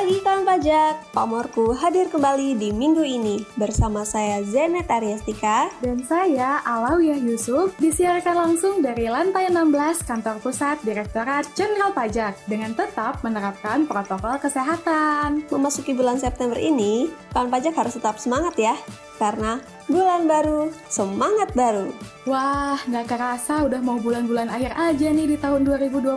pagi kawan pajak, Pamorku hadir kembali di minggu ini bersama saya Zenet Ariastika dan saya Alawiyah Yusuf disiarkan langsung dari lantai 16 kantor pusat Direktorat Jenderal Pajak dengan tetap menerapkan protokol kesehatan. Memasuki bulan September ini, kawan pajak harus tetap semangat ya, karena bulan baru, semangat baru. Wah, nggak kerasa udah mau bulan-bulan akhir aja nih di tahun 2021.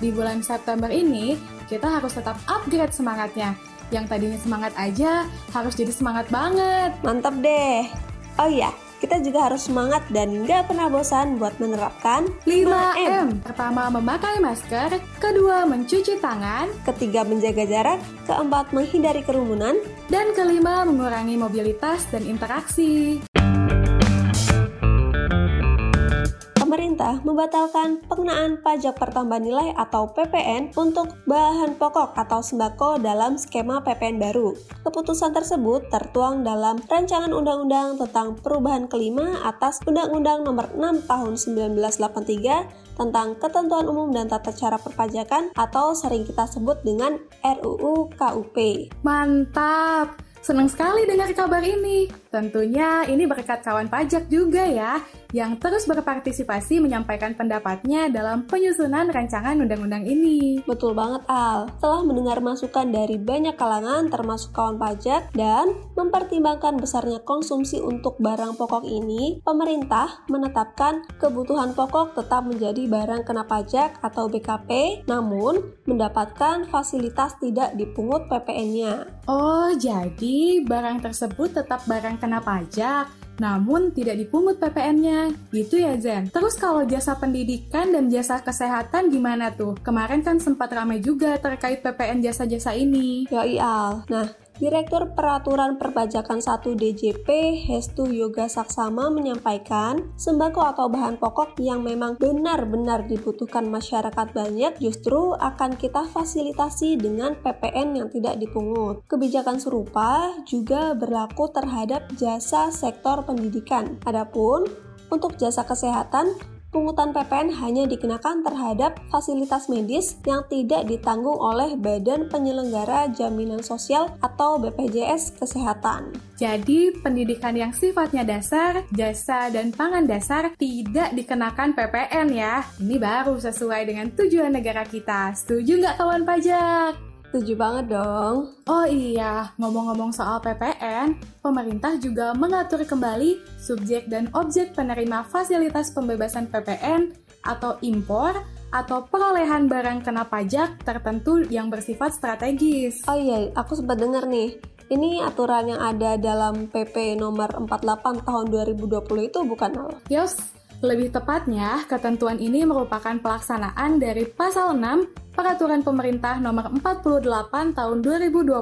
Di bulan September ini, kita harus tetap upgrade semangatnya. Yang tadinya semangat aja, harus jadi semangat banget. Mantap deh. Oh iya, kita juga harus semangat dan nggak pernah bosan buat menerapkan 5M. Pertama, memakai masker. Kedua, mencuci tangan. Ketiga, menjaga jarak. Keempat, menghindari kerumunan. Dan kelima, mengurangi mobilitas dan interaksi. Pemerintah membatalkan pengenaan pajak pertambahan nilai atau PPN untuk bahan pokok atau sembako dalam skema PPN baru. Keputusan tersebut tertuang dalam Rancangan Undang-Undang tentang Perubahan Kelima atas Undang-Undang Nomor 6 Tahun 1983 tentang Ketentuan Umum dan Tata Cara Perpajakan atau sering kita sebut dengan RUU KUP. Mantap! Senang sekali dengar kabar ini. Tentunya ini berkat kawan pajak juga ya yang terus berpartisipasi menyampaikan pendapatnya dalam penyusunan rancangan undang-undang ini. Betul banget Al. Setelah mendengar masukan dari banyak kalangan termasuk kawan pajak dan mempertimbangkan besarnya konsumsi untuk barang pokok ini, pemerintah menetapkan kebutuhan pokok tetap menjadi barang kena pajak atau BKP, namun mendapatkan fasilitas tidak dipungut PPN-nya. Oh, jadi barang tersebut tetap barang kena pajak namun tidak dipungut PPN-nya. Gitu ya Zen. Terus kalau jasa pendidikan dan jasa kesehatan gimana tuh? Kemarin kan sempat ramai juga terkait PPN jasa-jasa ini. Ya iya. Nah, Direktur Peraturan Perpajakan 1 DJP Hestu Yoga Saksama menyampaikan, sembako atau bahan pokok yang memang benar-benar dibutuhkan masyarakat banyak justru akan kita fasilitasi dengan PPN yang tidak dipungut. Kebijakan serupa juga berlaku terhadap jasa sektor pendidikan. Adapun untuk jasa kesehatan, pungutan PPN hanya dikenakan terhadap fasilitas medis yang tidak ditanggung oleh Badan Penyelenggara Jaminan Sosial atau BPJS Kesehatan. Jadi, pendidikan yang sifatnya dasar, jasa, dan pangan dasar tidak dikenakan PPN ya. Ini baru sesuai dengan tujuan negara kita. Setuju nggak kawan pajak? Setuju banget dong. Oh iya, ngomong-ngomong soal PPN, pemerintah juga mengatur kembali subjek dan objek penerima fasilitas pembebasan PPN atau impor atau perolehan barang kena pajak tertentu yang bersifat strategis. Oh iya, aku sempat dengar nih. Ini aturan yang ada dalam PP nomor 48 tahun 2020 itu bukan? Yos, lebih tepatnya, ketentuan ini merupakan pelaksanaan dari pasal 6 Peraturan Pemerintah Nomor 48 Tahun 2020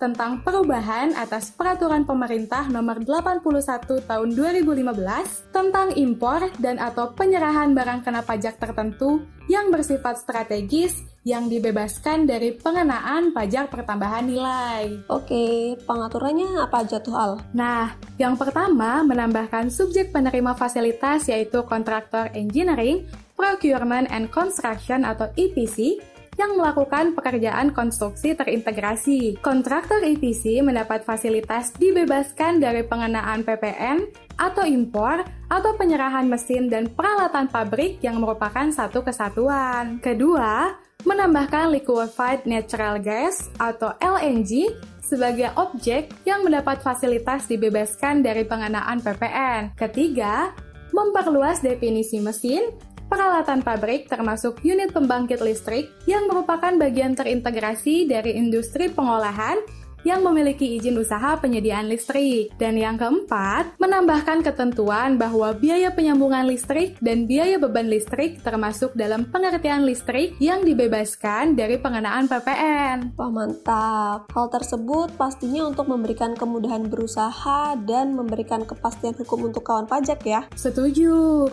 tentang perubahan atas Peraturan Pemerintah Nomor 81 Tahun 2015 tentang impor dan atau penyerahan barang kena pajak tertentu yang bersifat strategis yang dibebaskan dari pengenaan pajak pertambahan nilai. Oke, pengaturannya apa aja tuh Al? Nah, yang pertama menambahkan subjek penerima fasilitas yaitu kontraktor engineering Procurement and Construction atau EPC yang melakukan pekerjaan konstruksi terintegrasi. Kontraktor EPC mendapat fasilitas dibebaskan dari pengenaan PPN atau impor atau penyerahan mesin dan peralatan pabrik yang merupakan satu kesatuan. Kedua, menambahkan liquefied natural gas atau LNG sebagai objek yang mendapat fasilitas dibebaskan dari pengenaan PPN. Ketiga, memperluas definisi mesin peralatan pabrik termasuk unit pembangkit listrik yang merupakan bagian terintegrasi dari industri pengolahan yang memiliki izin usaha penyediaan listrik. Dan yang keempat, menambahkan ketentuan bahwa biaya penyambungan listrik dan biaya beban listrik termasuk dalam pengertian listrik yang dibebaskan dari pengenaan PPN. Wah mantap. Hal tersebut pastinya untuk memberikan kemudahan berusaha dan memberikan kepastian hukum untuk kawan pajak ya. Setuju.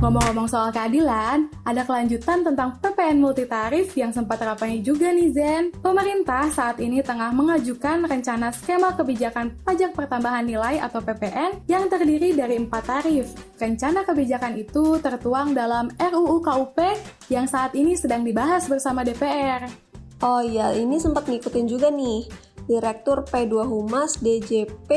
Ngomong-ngomong soal keadilan, ada kelanjutan tentang PPN multitarif yang sempat ramai juga nih Zen. Pemerintah saat ini tengah mengajukan rencana skema kebijakan pajak pertambahan nilai atau PPN yang terdiri dari empat tarif. Rencana kebijakan itu tertuang dalam RUU KUP yang saat ini sedang dibahas bersama DPR. Oh iya, ini sempat ngikutin juga nih. Direktur P2 Humas DJP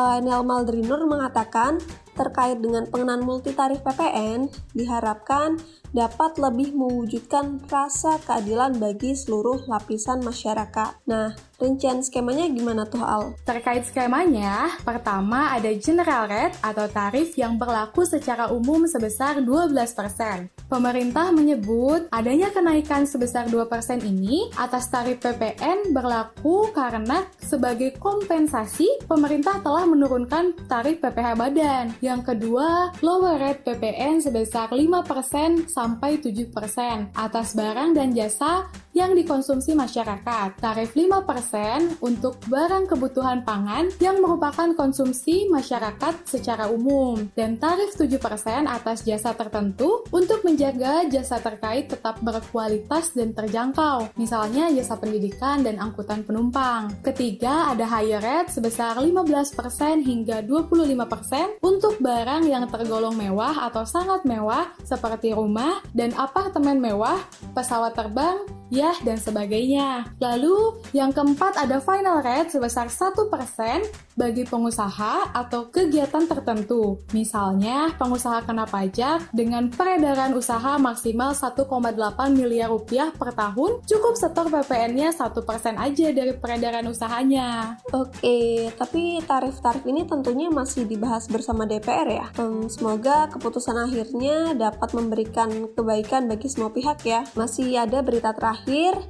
uh, Nel Maldrinur mengatakan terkait dengan pengenaan multitarif PPN diharapkan dapat lebih mewujudkan rasa keadilan bagi seluruh lapisan masyarakat. Nah, rincian skemanya gimana tuh Al? Terkait skemanya, pertama ada general rate atau tarif yang berlaku secara umum sebesar 12%. Pemerintah menyebut adanya kenaikan sebesar 2% ini atas tarif PPN berlaku karena sebagai kompensasi pemerintah telah menurunkan tarif PPh badan. Yang kedua, lower rate PPN sebesar 5% sampai 7% atas barang dan jasa yang dikonsumsi masyarakat. Tarif 5% untuk barang kebutuhan pangan yang merupakan konsumsi masyarakat secara umum dan tarif 7% atas jasa tertentu untuk menjaga jasa terkait tetap berkualitas dan terjangkau, misalnya jasa pendidikan dan angkutan penumpang. Ketiga, ada higher rate sebesar 15% hingga 25% untuk barang yang tergolong mewah atau sangat mewah seperti rumah, dan apartemen mewah, pesawat terbang, yah, dan sebagainya. Lalu, yang keempat ada final rate sebesar 1% bagi pengusaha atau kegiatan tertentu. Misalnya, pengusaha kena pajak dengan peredaran usaha maksimal 1,8 miliar rupiah per tahun, cukup setor PPN-nya 1% aja dari peredaran usahanya. Oke, tapi tarif-tarif ini tentunya masih dibahas bersama DPR ya. Hmm, semoga keputusan akhirnya dapat memberikan kebaikan bagi semua pihak ya. Masih ada berita terakhir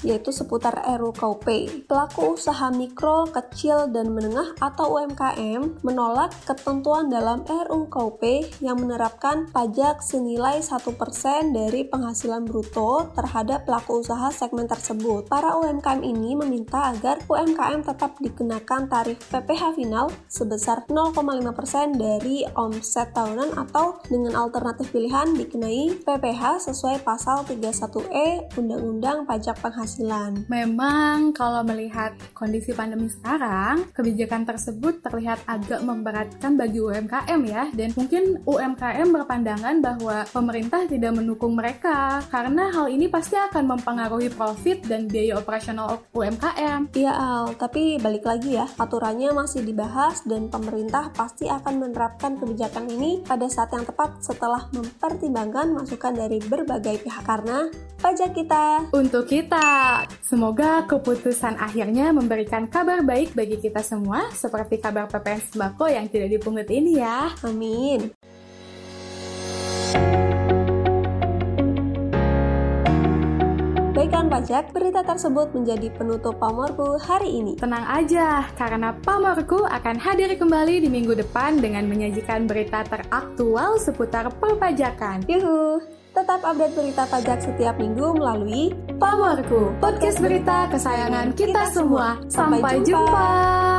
yaitu seputar RUKP. Pelaku usaha mikro, kecil, dan menengah atau UMKM menolak ketentuan dalam RUKP yang menerapkan pajak senilai 1% dari penghasilan bruto terhadap pelaku usaha segmen tersebut. Para UMKM ini meminta agar UMKM tetap dikenakan tarif PPh final sebesar 0,5% dari omset tahunan atau dengan alternatif pilihan dikenai PPh sesuai pasal 31E Undang-Undang Pajak Penghasilan. Memang kalau melihat kondisi pandemi sekarang, kebijakan tersebut terlihat agak memberatkan bagi UMKM ya, dan mungkin UMKM berpandangan bahwa pemerintah tidak mendukung mereka. Karena hal ini pasti akan mempengaruhi profit dan biaya operasional UMKM. Iya Al, tapi balik lagi ya, aturannya masih dibahas dan pemerintah pasti akan menerapkan kebijakan ini pada saat yang tepat setelah mempertimbangkan masukan dari berbagai pihak. Karena pajak kita. Untuk kita. Semoga keputusan akhirnya memberikan kabar baik bagi kita semua seperti kabar PPN sembako yang tidak dipungut ini ya. Amin. Baikkan pajak, berita tersebut menjadi penutup Pamorku hari ini. Tenang aja, karena Pamorku akan hadir kembali di minggu depan dengan menyajikan berita teraktual seputar perpajakan. Yuhu! Tetap update berita pajak setiap minggu melalui Pamorku, podcast berita kesayangan kita semua. Sampai, jumpa.